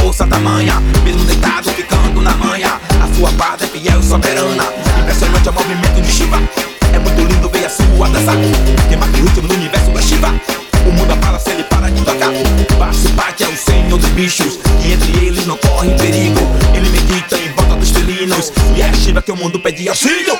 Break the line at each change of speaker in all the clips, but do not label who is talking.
força tamanha Mesmo deitado ficando na manha A sua paz é fiel e soberana. Impressionante é o movimento de Shiva. É muito lindo ver a sua dança. Quem marca o último no universo é Shiva. O mundo para se ele para de tocar. Basso bate é o senhor dos bichos E entre eles não corre perigo. Ele medita em volta dos felinos. E é a Shiva que o mundo pede auxílio.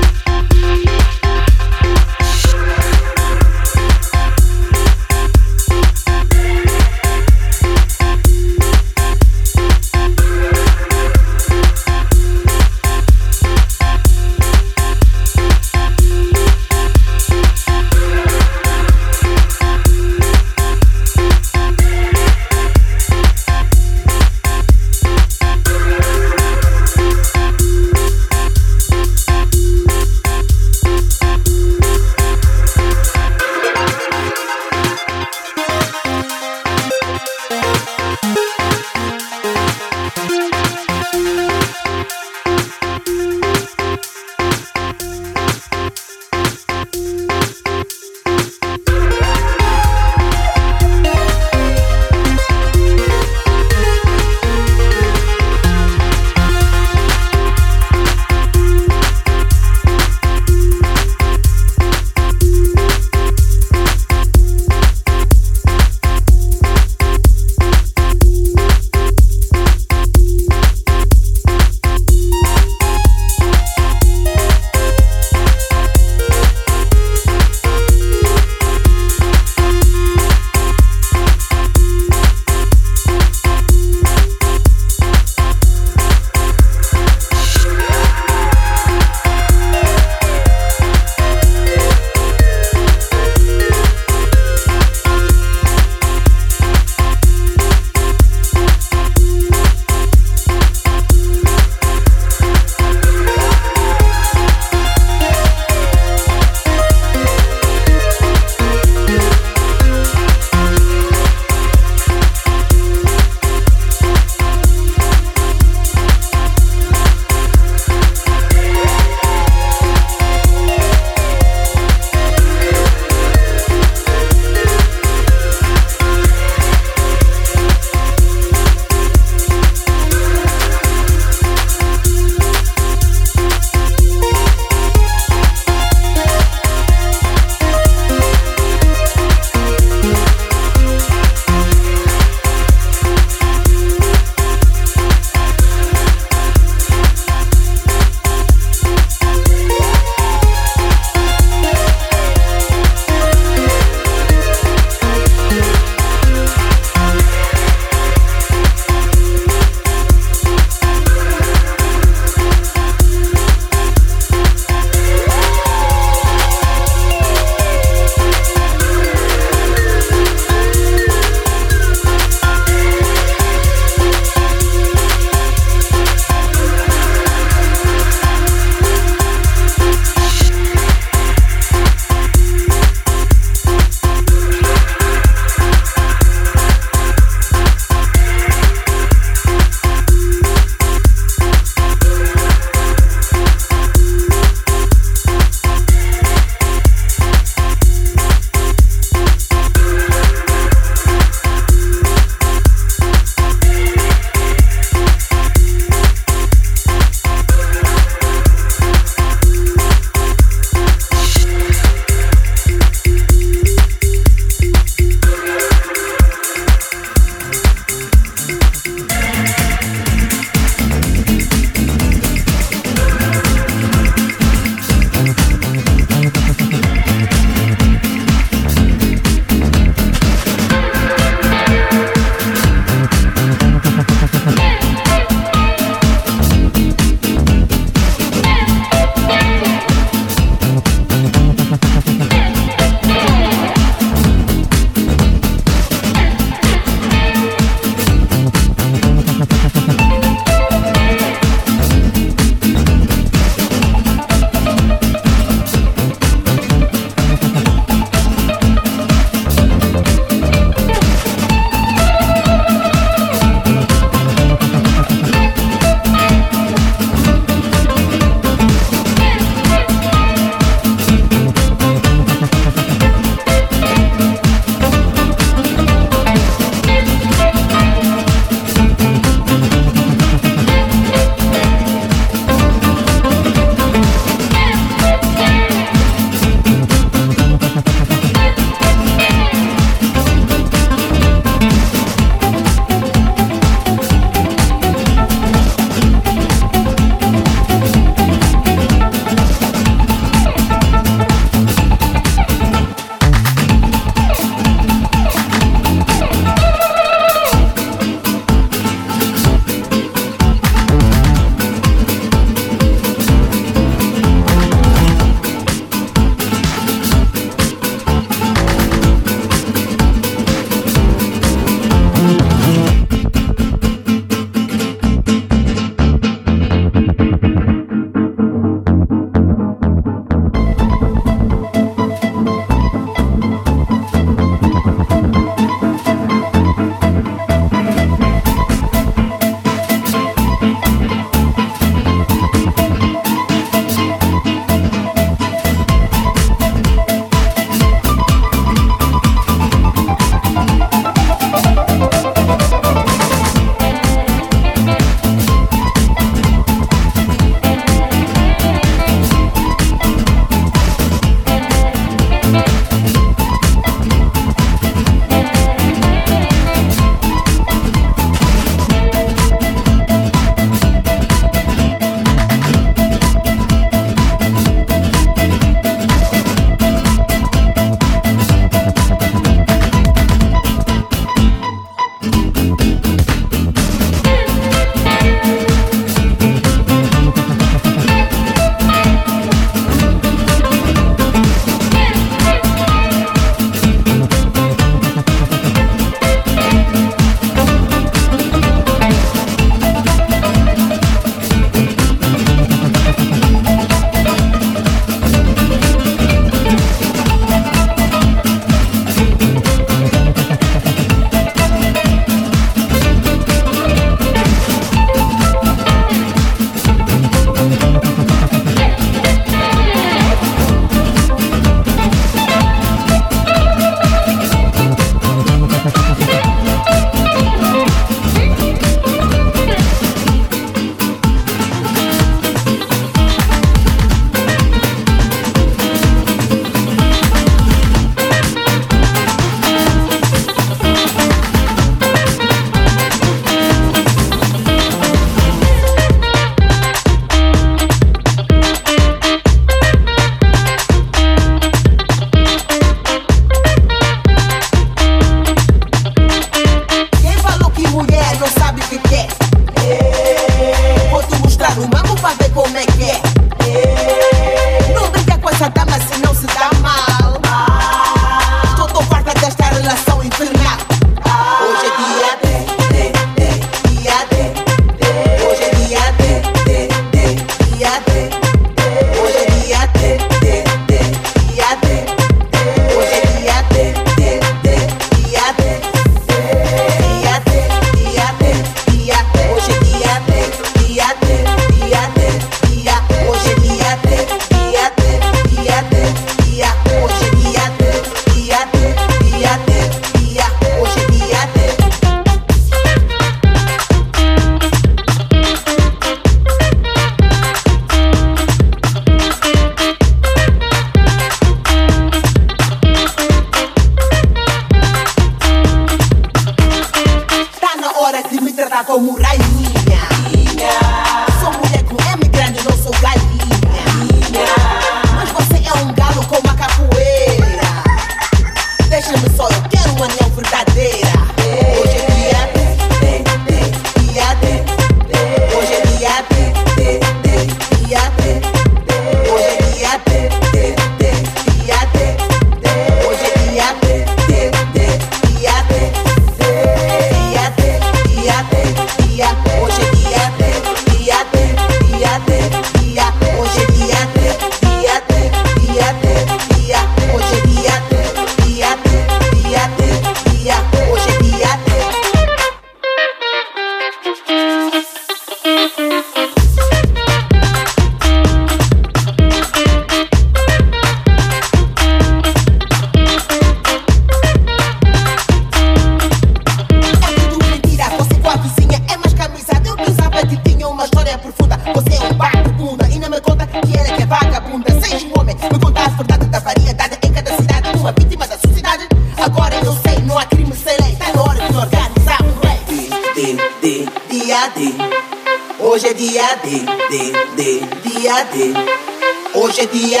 Hoy es día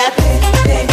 de, de.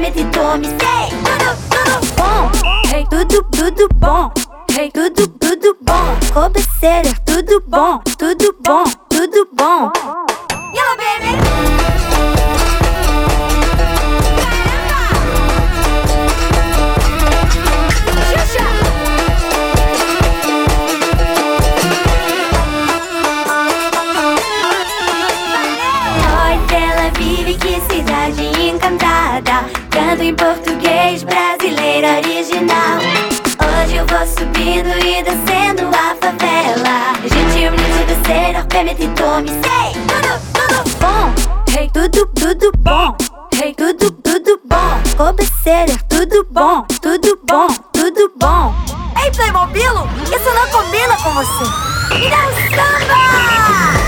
Descer, permitido me sei.
Tudo, tudo bom. Hey, tudo, tudo bom. Hey, tudo, tudo bom. Cobecer, tudo bom. Tudo bom, tudo bom.
Bebe tome, sei
tudo, tudo bom. Hey, tudo, tudo bom. Hey, tudo, tudo bom. Cobecelha, tudo bom, tudo bom, tudo bom. Ei, Playmobilo, isso não combina com você. Me dá um samba!